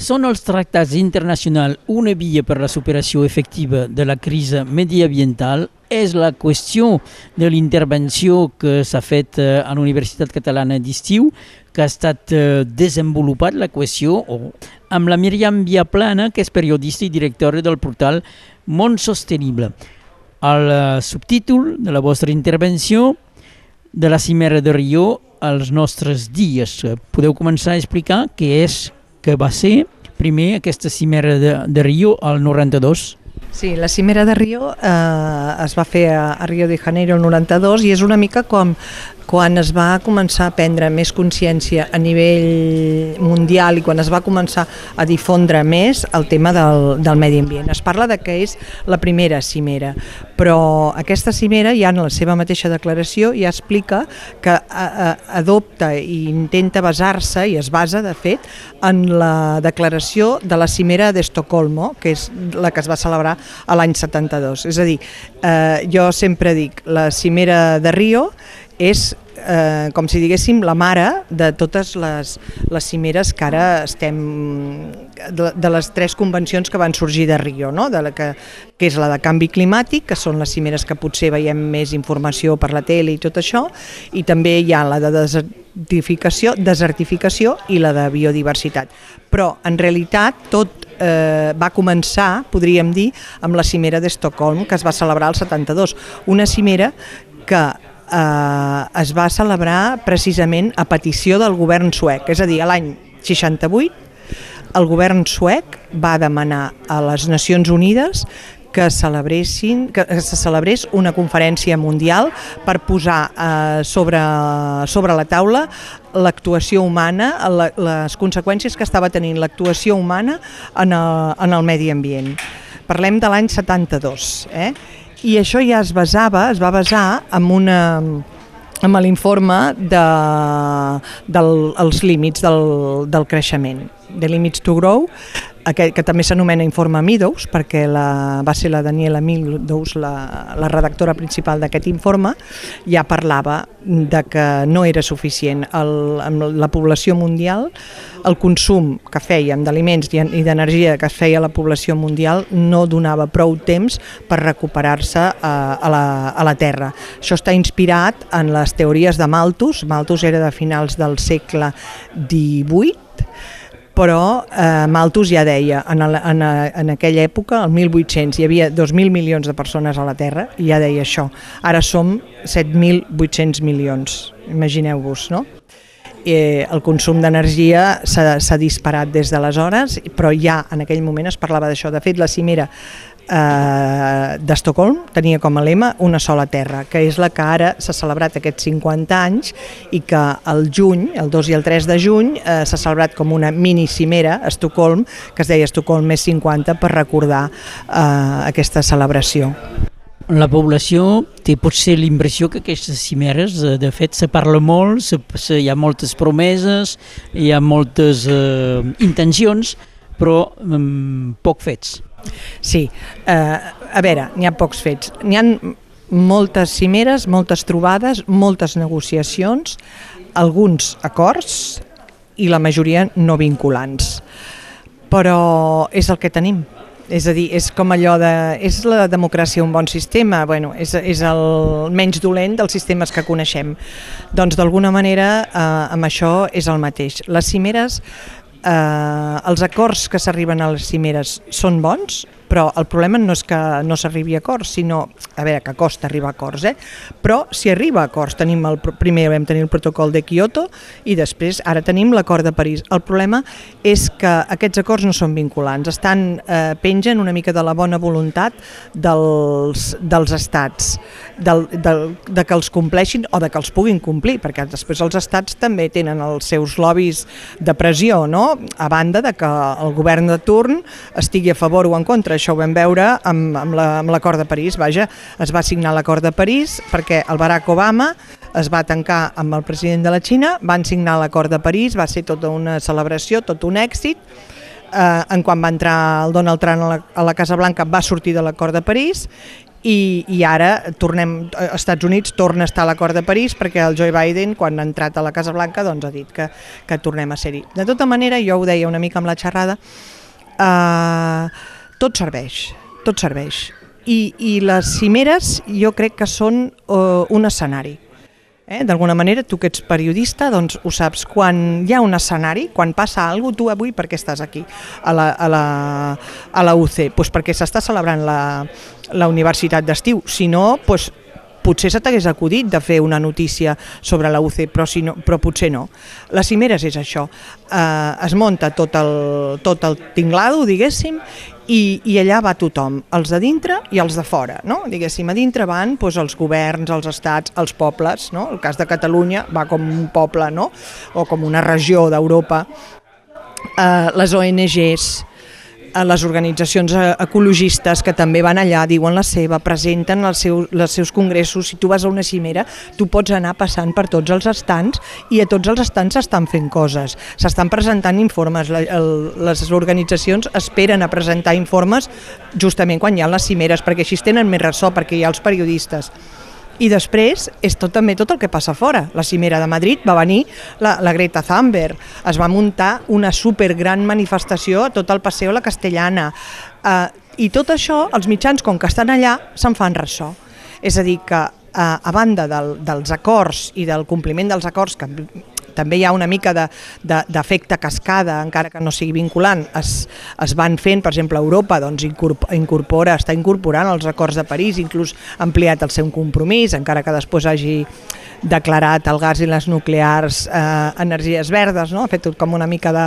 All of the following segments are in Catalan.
Són els tractats internacionals una via per la superació efectiva de la crisi mediambiental? És la qüestió de l'intervenció que s'ha fet eh, a la Universitat Catalana d'Estiu, que ha estat eh, desenvolupat la qüestió amb la Miriam Viaplana, que és periodista i directora del portal Món Sostenible. El eh, subtítol de la vostra intervenció de la cimera de Rio als nostres dies. Podeu començar a explicar què és que va ser primer aquesta cimera de, de Rio al 92? Sí, la cimera de Rio eh, es va fer a, a Rio de Janeiro el 92 i és una mica com quan es va començar a prendre més consciència a nivell mundial i quan es va començar a difondre més el tema del, del medi ambient. Es parla de que és la primera cimera, però aquesta cimera ja en la seva mateixa declaració ja explica que a, a, adopta i intenta basar-se i es basa de fet en la declaració de la cimera d'Estocolmo, que és la que es va celebrar a l'any 72. És a dir, eh, jo sempre dic, la cimera de Rio és eh, com si diguéssim la mare de totes les, les cimeres que ara estem de, de les tres convencions que van sorgir de Rio, no? de la que, que és la de canvi climàtic, que són les cimeres que potser veiem més informació per la tele i tot això, i també hi ha la de desertificació, desertificació i la de biodiversitat. Però en realitat tot eh, va començar, podríem dir, amb la cimera d'Estocolm, que es va celebrar el 72. Una cimera que eh, es va celebrar precisament a petició del govern suec, és a dir, l'any 68 el govern suec va demanar a les Nacions Unides que celebressin que se celebrés una conferència mundial per posar eh, sobre, sobre la taula l'actuació humana, la, les conseqüències que estava tenint l'actuació humana en el, en el medi ambient. Parlem de l'any 72, eh? I això ja es basava, es va basar en una amb l'informe de, del, els límits del, del creixement, de Limits to Grow, aquest, que també s'anomena informe Meadows, perquè la, va ser la Daniela Meadows la, la redactora principal d'aquest informe, ja parlava de que no era suficient el, amb la població mundial, el consum que fèiem d'aliments i d'energia que feia la població mundial no donava prou temps per recuperar-se a, eh, a, la, a la Terra. Això està inspirat en les teories de Malthus, Malthus era de finals del segle XVIII, però eh, Malthus ja deia, en, el, en, en aquella època, el 1800, hi havia 2.000 milions de persones a la Terra, i ja deia això. Ara som 7.800 milions, imagineu-vos, no? Eh, el consum d'energia s'ha disparat des d'aleshores, però ja en aquell moment es parlava d'això. De fet, la cimera eh, d'Estocolm tenia com a lema una sola terra, que és la que ara s'ha celebrat aquests 50 anys i que el juny, el 2 i el 3 de juny, eh, s'ha celebrat com una mini cimera a Estocolm, que es deia Estocolm més 50, per recordar eh, aquesta celebració. La població té potser l'impressió que aquestes cimeres, eh, de fet, se parla molt, se, se, hi ha moltes promeses, hi ha moltes eh, intencions, però eh, poc fets. Sí, eh, a veure, n'hi ha pocs fets. N'hi ha moltes cimeres, moltes trobades, moltes negociacions, alguns acords i la majoria no vinculants. Però és el que tenim. És a dir, és com allò de... És la democràcia un bon sistema? Bueno, és, és el menys dolent dels sistemes que coneixem. Doncs d'alguna manera eh, amb això és el mateix. Les cimeres eh, els acords que s'arriben a les cimeres són bons, però el problema no és que no s'arribi a acords, sinó, a veure, que costa arribar a acords, eh? però si arriba a acords, tenim el, primer vam tenir el protocol de Kyoto i després ara tenim l'acord de París. El problema és que aquests acords no són vinculants, estan eh, pengen una mica de la bona voluntat dels, dels estats, del, del, de que els compleixin o de que els puguin complir, perquè després els estats també tenen els seus lobbies de pressió, no? a banda de que el govern de turn estigui a favor o en contra això ho vam veure amb, amb l'acord la, de París, vaja, es va signar l'acord de París perquè el Barack Obama es va tancar amb el president de la Xina, van signar l'acord de París, va ser tota una celebració, tot un èxit, eh, en quan va entrar el Donald Trump a la, a la Casa Blanca va sortir de l'acord de París i, i ara tornem, als Estats Units torna a estar a l'acord de París perquè el Joe Biden, quan ha entrat a la Casa Blanca, doncs ha dit que, que tornem a ser-hi. De tota manera, jo ho deia una mica amb la xerrada, eh, tot serveix, tot serveix. I, I les cimeres jo crec que són eh, un escenari. Eh? D'alguna manera, tu que ets periodista, doncs ho saps, quan hi ha un escenari, quan passa alguna cosa, tu avui per què estàs aquí a la, a la, a la UC? Pues perquè s'està celebrant la, la universitat d'estiu, si no, pues, potser se t'hagués acudit de fer una notícia sobre la UC, però, si no, però potser no. Les cimeres és això, eh, es munta tot el, tot el tinglado, diguéssim, i, i allà va tothom, els de dintre i els de fora, no? Diguéssim, a dintre van doncs, els governs, els estats, els pobles, no? El cas de Catalunya va com un poble, no? O com una regió d'Europa, eh, les ONGs, les organitzacions eh, ecologistes que també van allà, diuen la seva, presenten els seus, els seus congressos, si tu vas a una cimera, tu pots anar passant per tots els estants i a tots els estants s'estan fent coses, s'estan presentant informes, les organitzacions esperen a presentar informes justament quan hi ha les cimeres, perquè així tenen més ressò, perquè hi ha els periodistes i després és tot, també tot el que passa fora. La cimera de Madrid va venir la, la Greta Thunberg, es va muntar una supergran manifestació a tot el Paseo La Castellana, eh, i tot això, els mitjans, com que estan allà, se'n fan ressò. És a dir, que eh, a banda del, dels acords i del compliment dels acords que també hi ha una mica d'efecte de, de, cascada, encara que no sigui vinculant, es, es van fent, per exemple, Europa doncs, incorpora, està incorporant els acords de París, inclús ha ampliat el seu compromís, encara que després hagi declarat el gas i les nuclears eh, energies verdes, no? ha fet tot com una mica de,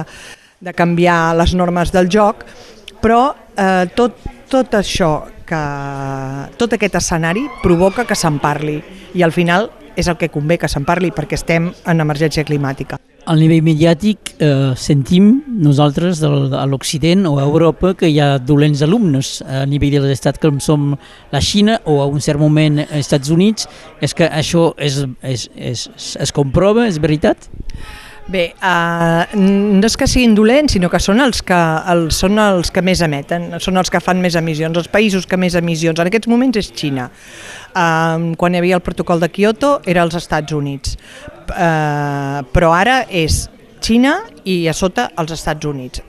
de canviar les normes del joc, però eh, tot, tot això que tot aquest escenari provoca que se'n parli i al final és el que convé que se'n parli perquè estem en emergència climàtica. Al nivell mediàtic eh, sentim nosaltres del, a l'Occident o a Europa que hi ha dolents alumnes a nivell de l'estat com som la Xina o a un cert moment als Estats Units. És que això és, és, és, es comprova, és veritat? Bé, uh, no és que siguin dolents, sinó que són els que, els, són els que més emeten, són els que fan més emissions, els països que més emissions. En aquests moments és Xina. Uh, quan hi havia el protocol de Kyoto era els Estats Units. Uh, però ara és Xina i a sota els Estats Units.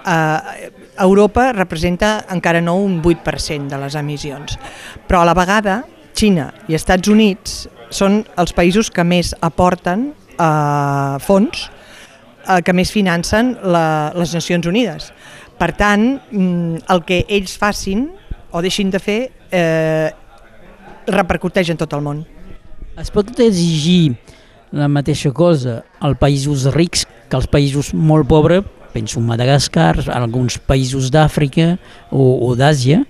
Uh, Europa representa encara no un 8% de les emissions, però a la vegada Xina i Estats Units són els països que més aporten eh, fons eh, que més financen la, les Nacions Unides. Per tant, mm, el que ells facin o deixin de fer eh, repercuteix en tot el món. Es pot exigir la mateixa cosa als països rics que als països molt pobres, penso en Madagascar, alguns països d'Àfrica o, o d'Àsia,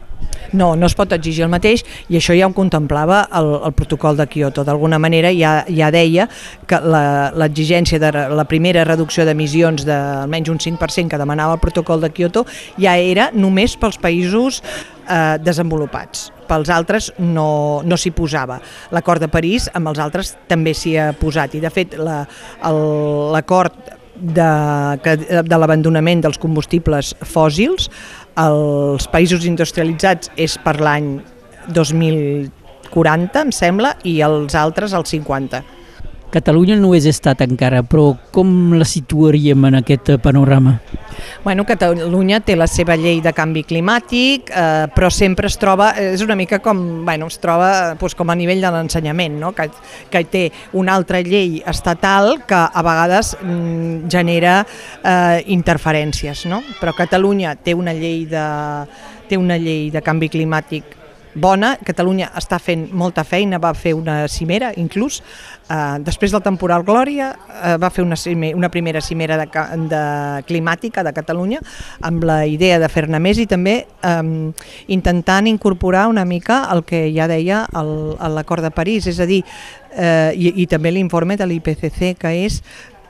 no, no es pot exigir el mateix i això ja ho contemplava el, el protocol de Kyoto. D'alguna manera ja, ja deia que l'exigència de la primera reducció d'emissions d'almenys un 5% que demanava el protocol de Kyoto ja era només pels països eh, desenvolupats. Pels altres no, no s'hi posava. L'acord de París amb els altres també s'hi ha posat i de fet l'acord la, de, de l'abandonament dels combustibles fòssils als països industrialitzats és per l'any 2040, em sembla, i els altres al 50. Catalunya no és estat encara, però com la situaríem en aquest panorama? Bueno, Catalunya té la seva llei de canvi climàtic, eh, però sempre es troba, és una mica com, bueno, es troba doncs, com a nivell de l'ensenyament, no? que, que té una altra llei estatal que a vegades mm, genera eh, interferències, no? però Catalunya té una llei de, té una llei de canvi climàtic bona. Catalunya està fent molta feina, va fer una cimera inclús. Eh, després del temporal Glòria eh, va fer una, cimera, una primera cimera de, de climàtica de Catalunya amb la idea de fer-ne més i també eh, intentant incorporar una mica el que ja deia l'acord de París, és a dir, eh, i, i també l'informe de l'IPCC, que és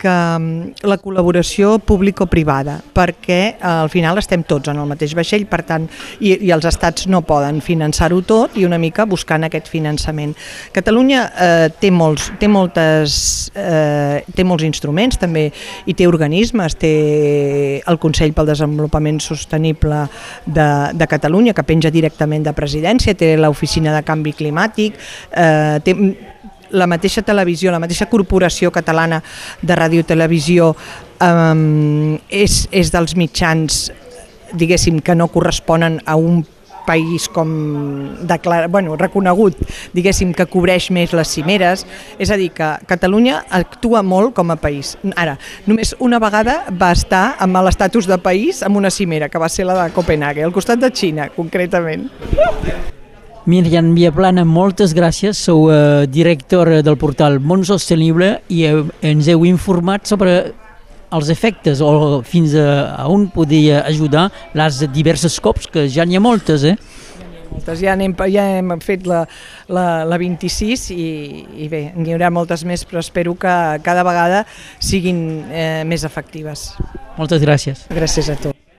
que mm, la col·laboració público-privada, perquè eh, al final estem tots en el mateix vaixell, per tant, i, i els estats no poden finançar-ho tot i una mica buscant aquest finançament. Catalunya eh, té, molts, té, moltes, eh, té molts instruments també i té organismes, té el Consell pel Desenvolupament Sostenible de, de Catalunya, que penja directament de presidència, té l'Oficina de Canvi Climàtic, eh, té la mateixa televisió, la mateixa corporació catalana de ràdio i televisió um, és, és dels mitjans diguéssim que no corresponen a un país com declara, bueno, reconegut, diguéssim, que cobreix més les cimeres, és a dir, que Catalunya actua molt com a país. Ara, només una vegada va estar amb l'estatus de país amb una cimera, que va ser la de Copenhague, al costat de Xina, concretament. Miriam Viaplana, moltes gràcies. Sou eh, director del portal Món Sostenible i heu, ens heu informat sobre els efectes o fins a, a on podia ajudar les diverses cops, que ja n'hi ha moltes, eh? moltes. Ja, anem, ja hem fet la, la, la 26 i, i bé, n'hi haurà moltes més, però espero que cada vegada siguin eh, més efectives. Moltes gràcies. Gràcies a tu.